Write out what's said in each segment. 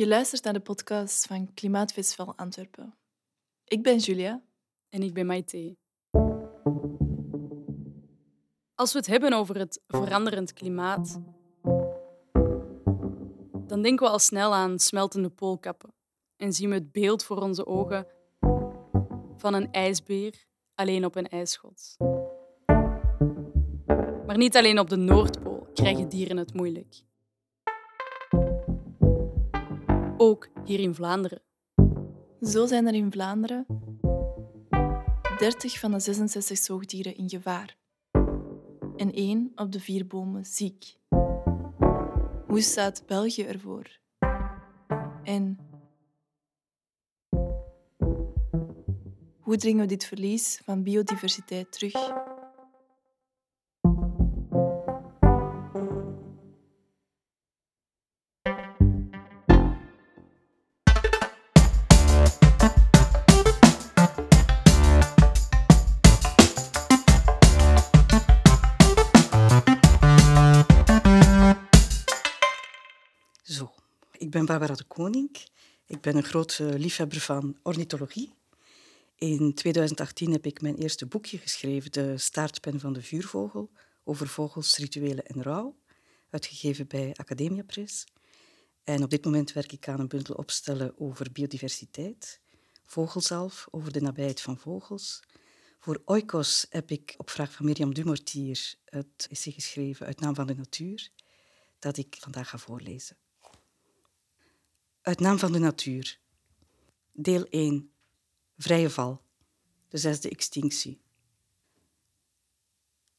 Je luistert naar de podcast van Klimaatfestival Antwerpen. Ik ben Julia. En ik ben Maite. Als we het hebben over het veranderend klimaat, dan denken we al snel aan smeltende poolkappen en zien we het beeld voor onze ogen van een ijsbeer alleen op een ijsschot. Maar niet alleen op de Noordpool krijgen dieren het moeilijk. Ook hier in Vlaanderen. Zo zijn er in Vlaanderen 30 van de 66 zoogdieren in gevaar. En één op de vier bomen ziek. Hoe staat België ervoor? En hoe dringen we dit verlies van biodiversiteit terug? Ik ben Barbara de Koning. Ik ben een grote liefhebber van ornithologie. In 2018 heb ik mijn eerste boekje geschreven, De staartpen van de vuurvogel, over vogels, rituelen en rouw, uitgegeven bij Academia Press. En op dit moment werk ik aan een bundel opstellen over biodiversiteit, vogelzalf, over de nabijheid van vogels. Voor Oikos heb ik op vraag van Mirjam Dumortier het essay geschreven uit naam van de natuur, dat ik vandaag ga voorlezen. Uit naam van de natuur. Deel 1. Vrije val. De zesde extinctie.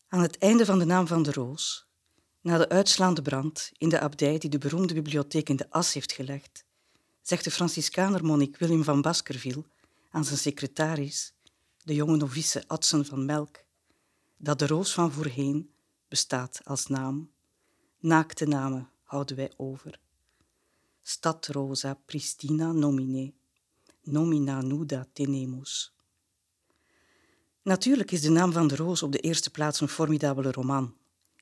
Aan het einde van de naam van de roos, na de uitslaande brand in de abdij die de beroemde bibliotheek in de as heeft gelegd, zegt de Franciscanermonnik Willem van Baskerville aan zijn secretaris, de jonge novice Adsen van Melk, dat de roos van voorheen bestaat als naam. Naakte namen houden wij over. Stad rosa pristina nomine, nomina nuda tenemus. Natuurlijk is de naam van de roos op de eerste plaats een formidabele roman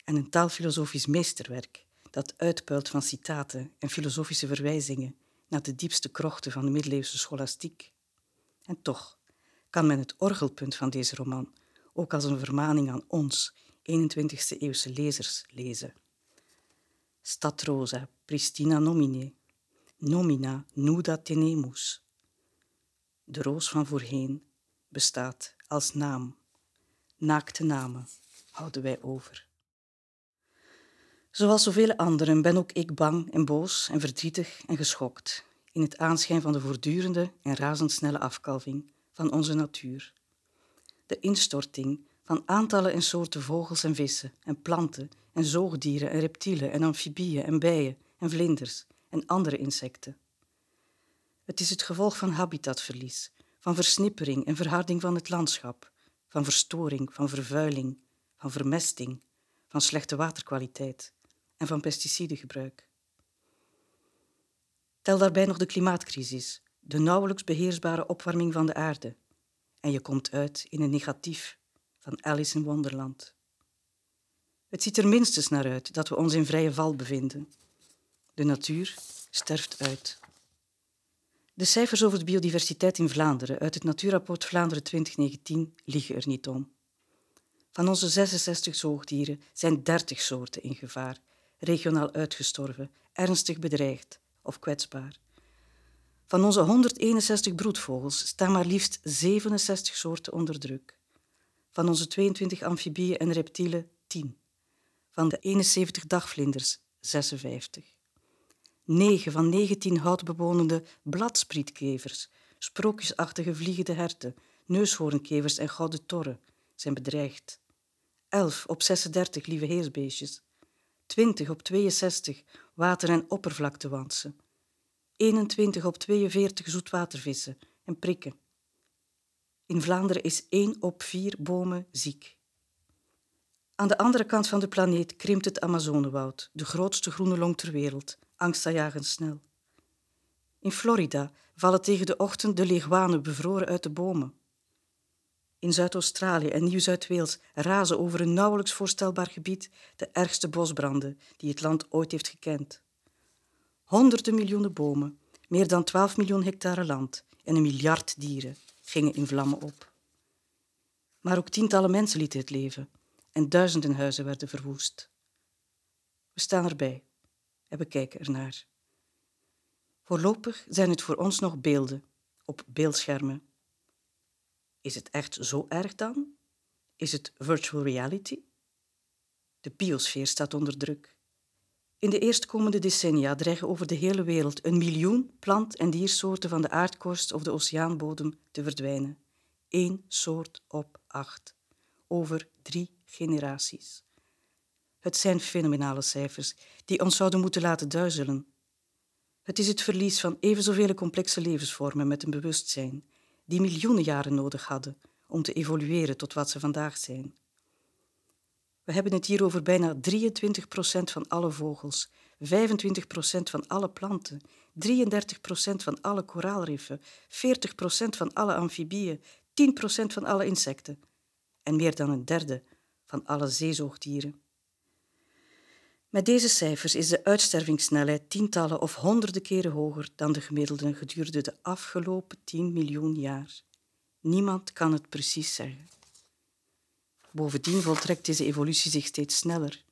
en een taalfilosofisch meesterwerk dat uitpuilt van citaten en filosofische verwijzingen naar de diepste krochten van de middeleeuwse scholastiek. En toch kan men het orgelpunt van deze roman ook als een vermaning aan ons, 21e-eeuwse lezers, lezen. Stad rosa pristina nomine, nomina nuda tenemus. De roos van voorheen bestaat als naam. Naakte namen houden wij over. Zoals zoveel anderen ben ook ik bang en boos en verdrietig en geschokt in het aanschijn van de voortdurende en razendsnelle afkalving van onze natuur. De instorting van aantallen en soorten vogels en vissen en planten en zoogdieren en reptielen en amfibieën en bijen en vlinders en andere insecten. Het is het gevolg van habitatverlies, van versnippering en verharding van het landschap, van verstoring, van vervuiling, van vermesting, van slechte waterkwaliteit en van pesticidengebruik. Tel daarbij nog de klimaatcrisis, de nauwelijks beheersbare opwarming van de aarde, en je komt uit in een negatief van Alice in Wonderland. Het ziet er minstens naar uit dat we ons in vrije val bevinden. De natuur sterft uit. De cijfers over de biodiversiteit in Vlaanderen uit het Natuurrapport Vlaanderen 2019 liegen er niet om. Van onze 66 zoogdieren zijn 30 soorten in gevaar, regionaal uitgestorven, ernstig bedreigd of kwetsbaar. Van onze 161 broedvogels staan maar liefst 67 soorten onder druk. Van onze 22 amfibieën en reptielen 10. Van de 71 dagvlinders 56. 9 van 19 houtbewonende bladsprietkevers, sprookjesachtige vliegende herten, neushoornkevers en gouden torren zijn bedreigd. 11 op 36 lieve heersbeestjes. 20 op 62 water- en oppervlaktewansen. 21 op 42 zoetwatervissen en prikken. In Vlaanderen is 1 op 4 bomen ziek. Aan de andere kant van de planeet krimpt het Amazonewoud, de grootste groene long ter wereld, angstaanjagend snel. In Florida vallen tegen de ochtend de leguanen bevroren uit de bomen. In Zuid-Australië en Nieuw-Zuid-Wales razen over een nauwelijks voorstelbaar gebied de ergste bosbranden die het land ooit heeft gekend. Honderden miljoenen bomen meer dan 12 miljoen hectare land en een miljard dieren gingen in vlammen op. Maar ook tientallen mensen lieten het leven en duizenden huizen werden verwoest. We staan erbij en we kijken ernaar. Voorlopig zijn het voor ons nog beelden op beeldschermen. Is het echt zo erg dan? Is het virtual reality? De biosfeer staat onder druk. In de eerstkomende decennia dreigen over de hele wereld een miljoen plant- en diersoorten van de aardkorst of de oceaanbodem te verdwijnen. Eén soort op acht. Over drie generaties. Het zijn fenomenale cijfers die ons zouden moeten laten duizelen. Het is het verlies van even zoveel complexe levensvormen met een bewustzijn, die miljoenen jaren nodig hadden om te evolueren tot wat ze vandaag zijn. We hebben het hier over bijna 23% van alle vogels, 25% van alle planten, 33% van alle koraalriffen, 40% van alle amfibieën, 10% van alle insecten en meer dan een derde van alle zeezoogdieren. Met deze cijfers is de uitstervingssnelheid tientallen of honderden keren hoger dan de gemiddelde gedurende de afgelopen 10 miljoen jaar. Niemand kan het precies zeggen. Bovendien voltrekt deze evolutie zich steeds sneller.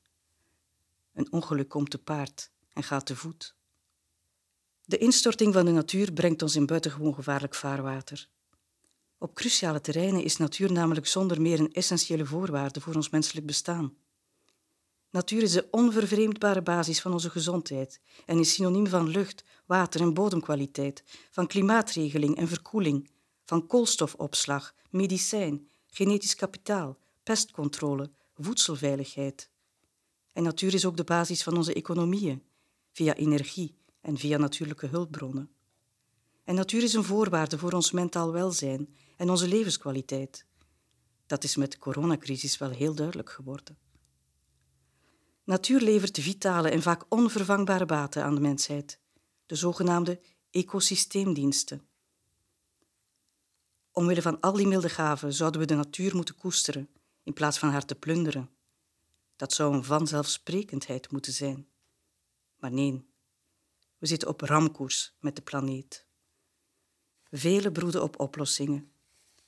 Een ongeluk komt te paard en gaat te voet. De instorting van de natuur brengt ons in buitengewoon gevaarlijk vaarwater. Op cruciale terreinen is natuur namelijk zonder meer een essentiële voorwaarde voor ons menselijk bestaan. Natuur is de onvervreemdbare basis van onze gezondheid en is synoniem van lucht, water en bodemkwaliteit, van klimaatregeling en verkoeling, van koolstofopslag, medicijn, genetisch kapitaal, pestcontrole, voedselveiligheid. En natuur is ook de basis van onze economieën, via energie en via natuurlijke hulpbronnen. En natuur is een voorwaarde voor ons mentaal welzijn en onze levenskwaliteit. Dat is met de coronacrisis wel heel duidelijk geworden. Natuur levert vitale en vaak onvervangbare baten aan de mensheid, de zogenaamde ecosysteemdiensten. Omwille van al die milde gaven zouden we de natuur moeten koesteren in plaats van haar te plunderen. Dat zou een vanzelfsprekendheid moeten zijn. Maar nee, we zitten op ramkoers met de planeet. Velen broeden op oplossingen.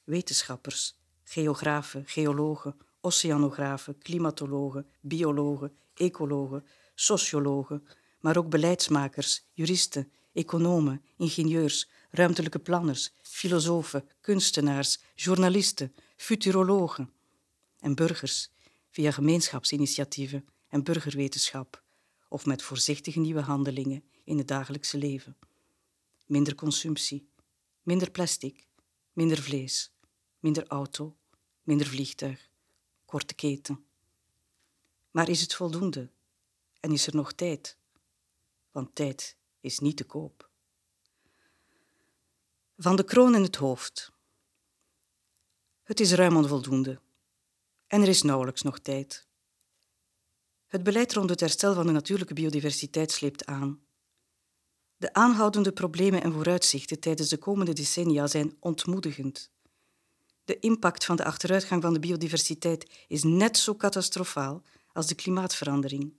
Wetenschappers, geografen, geologen, oceanografen, klimatologen, biologen, ecologen, sociologen, maar ook beleidsmakers, juristen, economen, ingenieurs, ruimtelijke planners, filosofen, kunstenaars, journalisten, futurologen en burgers via gemeenschapsinitiatieven en burgerwetenschap of met voorzichtige nieuwe handelingen in het dagelijkse leven. Minder consumptie, minder plastic, minder vlees, minder auto, minder vliegtuig, korte keten. Maar is het voldoende? En is er nog tijd? Want tijd is niet te koop. Van de kroon in het hoofd. Het is ruim onvoldoende. En er is nauwelijks nog tijd. Het beleid rond het herstel van de natuurlijke biodiversiteit sleept aan. De aanhoudende problemen en vooruitzichten tijdens de komende decennia zijn ontmoedigend. De impact van de achteruitgang van de biodiversiteit is net zo catastrofaal als de klimaatverandering.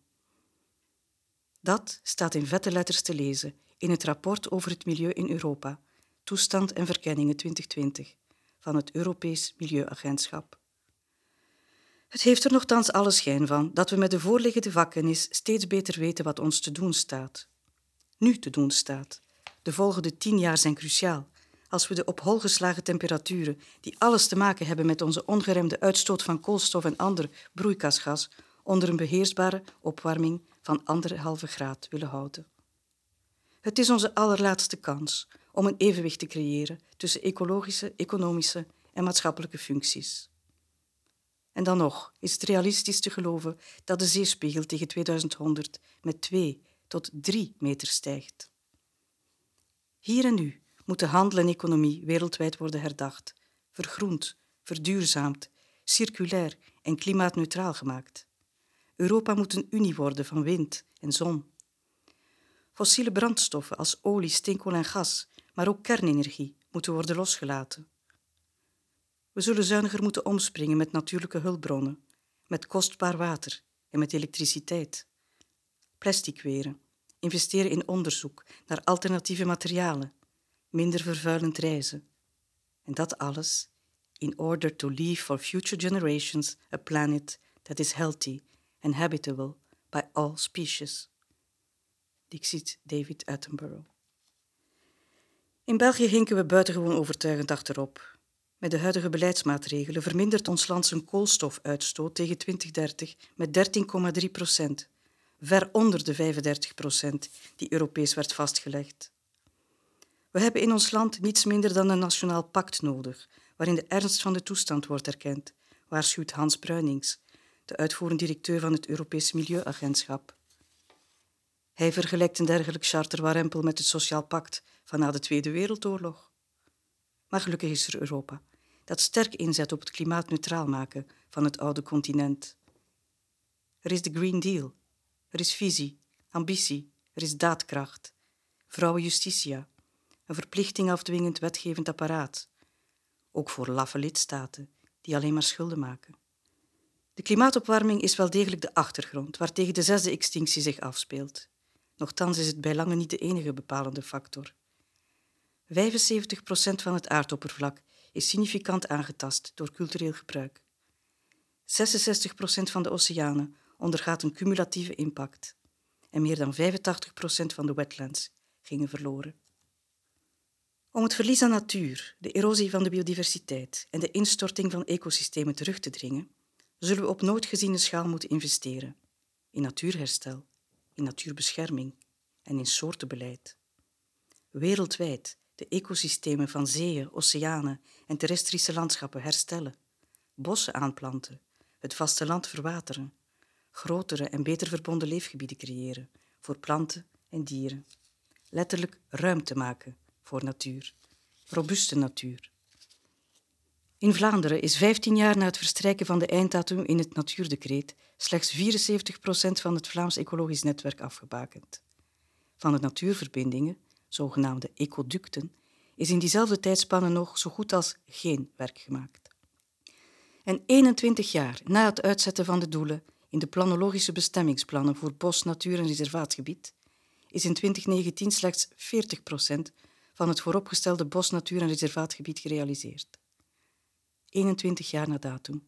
Dat staat in vette letters te lezen in het rapport over het milieu in Europa, Toestand en Verkenningen 2020, van het Europees Milieuagentschap. Het heeft er nogthans alle schijn van dat we met de voorliggende vakkennis steeds beter weten wat ons te doen staat. Nu te doen staat. De volgende tien jaar zijn cruciaal. Als we de op hol geslagen temperaturen, die alles te maken hebben met onze ongeremde uitstoot van koolstof en ander broeikasgas, onder een beheersbare opwarming van anderhalve graad willen houden. Het is onze allerlaatste kans om een evenwicht te creëren tussen ecologische, economische en maatschappelijke functies. En dan nog is het realistisch te geloven dat de zeespiegel tegen 2100 met 2 tot 3 meter stijgt. Hier en nu moeten handel en economie wereldwijd worden herdacht, vergroend, verduurzaamd, circulair en klimaatneutraal gemaakt. Europa moet een unie worden van wind en zon. Fossiele brandstoffen als olie, steenkool en gas, maar ook kernenergie moeten worden losgelaten. We zullen zuiniger moeten omspringen met natuurlijke hulpbronnen, met kostbaar water en met elektriciteit. Plastic weren investeren in onderzoek naar alternatieve materialen, minder vervuilend reizen. En dat alles in order to leave for future generations a planet that is healthy and habitable by all species. Dixit David Attenborough. In België hinken we buitengewoon overtuigend achterop. Met de huidige beleidsmaatregelen vermindert ons land zijn koolstofuitstoot tegen 2030 met 13,3 procent, ver onder de 35 procent die Europees werd vastgelegd. We hebben in ons land niets minder dan een nationaal pact nodig, waarin de ernst van de toestand wordt erkend, waarschuwt Hans Bruinings, de uitvoerend directeur van het Europese Milieuagentschap. Hij vergelijkt een dergelijk charterwarempel met het Sociaal Pact van na de Tweede Wereldoorlog. Maar gelukkig is er Europa, dat sterk inzet op het klimaatneutraal maken van het oude continent. Er is de Green Deal, er is visie, ambitie, er is daadkracht, vrouwenjustitia, een verplichting afdwingend wetgevend apparaat, ook voor laffe lidstaten die alleen maar schulden maken. De klimaatopwarming is wel degelijk de achtergrond waartegen de zesde extinctie zich afspeelt. Nochtans is het bij lange niet de enige bepalende factor. 75% van het aardoppervlak is significant aangetast door cultureel gebruik. 66% van de oceanen ondergaat een cumulatieve impact en meer dan 85% van de wetlands gingen verloren. Om het verlies aan natuur, de erosie van de biodiversiteit en de instorting van ecosystemen terug te dringen, zullen we op nooit geziene schaal moeten investeren in natuurherstel, in natuurbescherming en in soortenbeleid. Wereldwijd de ecosystemen van zeeën, oceanen en terrestrische landschappen herstellen, bossen aanplanten, het vasteland verwateren, grotere en beter verbonden leefgebieden creëren voor planten en dieren. Letterlijk ruimte maken voor natuur, robuuste natuur. In Vlaanderen is 15 jaar na het verstrijken van de einddatum in het Natuurdecreet slechts 74% van het Vlaams ecologisch netwerk afgebakend. Van de natuurverbindingen, zogenaamde ecoducten, is in diezelfde tijdspanne nog zo goed als geen werk gemaakt. En 21 jaar na het uitzetten van de doelen in de planologische bestemmingsplannen voor bos, natuur en reservaatgebied, is in 2019 slechts 40% van het vooropgestelde bos, natuur en reservaatgebied gerealiseerd. 21 jaar na datum.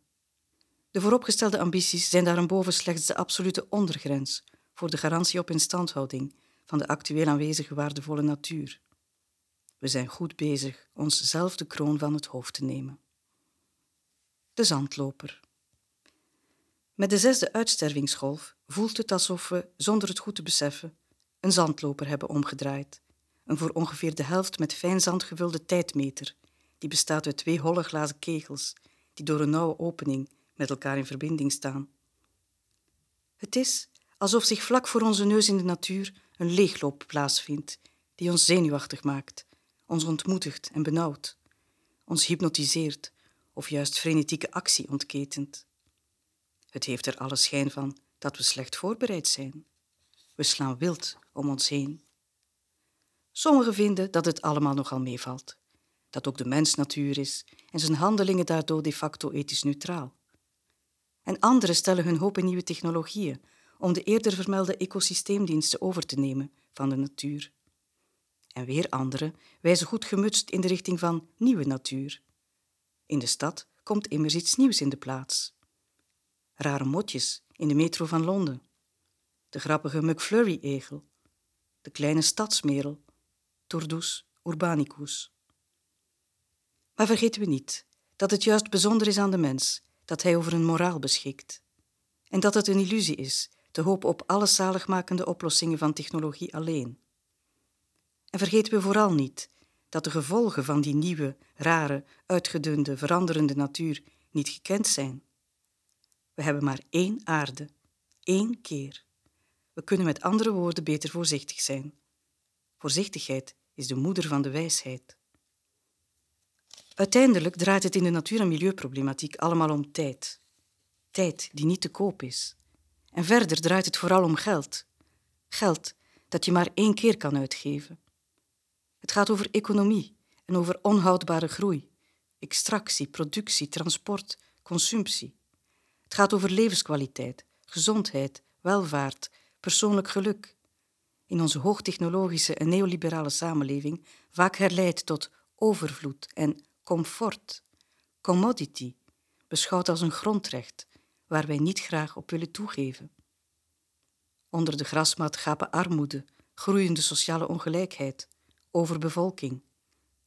De vooropgestelde ambities zijn daarboven slechts de absolute ondergrens voor de garantie op instandhouding van de actueel aanwezige waardevolle natuur. We zijn goed bezig ons zelf de kroon van het hoofd te nemen. De zandloper. Met de zesde uitstervingsgolf voelt het alsof we, zonder het goed te beseffen, een zandloper hebben omgedraaid. Een voor ongeveer de helft met fijn zand gevulde tijdmeter, die bestaat uit twee holle glazen kegels die door een nauwe opening met elkaar in verbinding staan. Het is alsof zich vlak voor onze neus in de natuur een leegloop plaatsvindt die ons zenuwachtig maakt, ons ontmoedigt en benauwt, ons hypnotiseert of juist frenetieke actie ontketent. Het heeft er alle schijn van dat we slecht voorbereid zijn. We slaan wild om ons heen. Sommigen vinden dat het allemaal nogal meevalt, dat ook de mens natuur is en zijn handelingen daardoor de facto ethisch neutraal. En anderen stellen hun hoop in nieuwe technologieën om de eerder vermelde ecosysteemdiensten over te nemen van de natuur. En weer anderen wijzen goed gemutst in de richting van nieuwe natuur. In de stad komt immers iets nieuws in de plaats. Rare motjes in de metro van Londen, de grappige McFlurry-egel, de kleine stadsmerel, Turdus urbanicus. Maar vergeten we niet dat het juist bijzonder is aan de mens dat hij over een moraal beschikt en dat het een illusie is te hopen op alle zaligmakende oplossingen van technologie alleen. En vergeten we vooral niet dat de gevolgen van die nieuwe, rare, uitgedunde, veranderende natuur niet gekend zijn. We hebben maar één aarde, één keer. We kunnen met andere woorden beter voorzichtig zijn. Voorzichtigheid is de moeder van de wijsheid. Uiteindelijk draait het in de natuur- en milieuproblematiek allemaal om tijd. Tijd die niet te koop is. En verder draait het vooral om geld. Geld dat je maar één keer kan uitgeven. Het gaat over economie en over onhoudbare groei, extractie, productie, transport, consumptie. Het gaat over levenskwaliteit, gezondheid, welvaart, persoonlijk geluk. in onze hoogtechnologische en neoliberale samenleving vaak herleidt tot overvloed en comfort, commodity, beschouwd als een grondrecht waar wij niet graag op willen toegeven. Onder de grasmat gapen armoede, groeiende sociale ongelijkheid, overbevolking.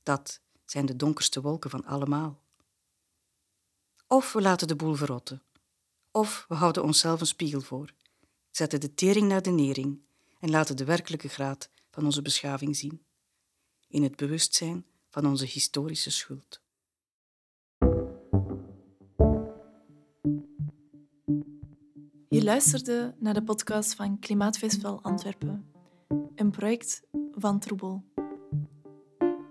Dat zijn de donkerste wolken van allemaal. Of we laten de boel verrotten, of we houden onszelf een spiegel voor, zetten de tering naar de nering en laten de werkelijke graad van onze beschaving zien, in het bewustzijn van onze historische schuld. Je luisterde naar de podcast van Klimaatfestival Antwerpen, een project van Troebel.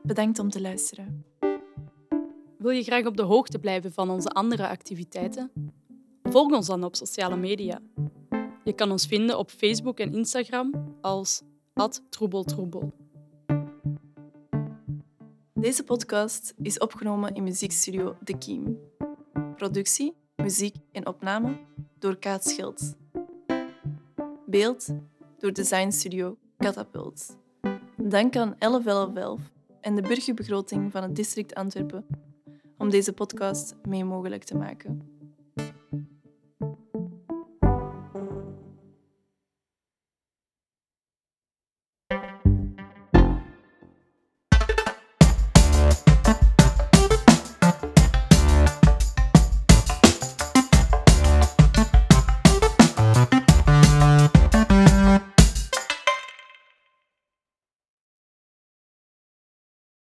Bedankt om te luisteren. Wil je graag op de hoogte blijven van onze andere activiteiten? Volg ons dan op sociale media. Je kan ons vinden op Facebook en Instagram als troebeltroebel. Deze podcast is opgenomen in muziekstudio De Kiem. Productie, muziek en opname door Kaat Schilds. Beeld door designstudio Catapult. Dank aan 1111 en de burgerbegroting van het district Antwerpen om deze podcast mee mogelijk te maken.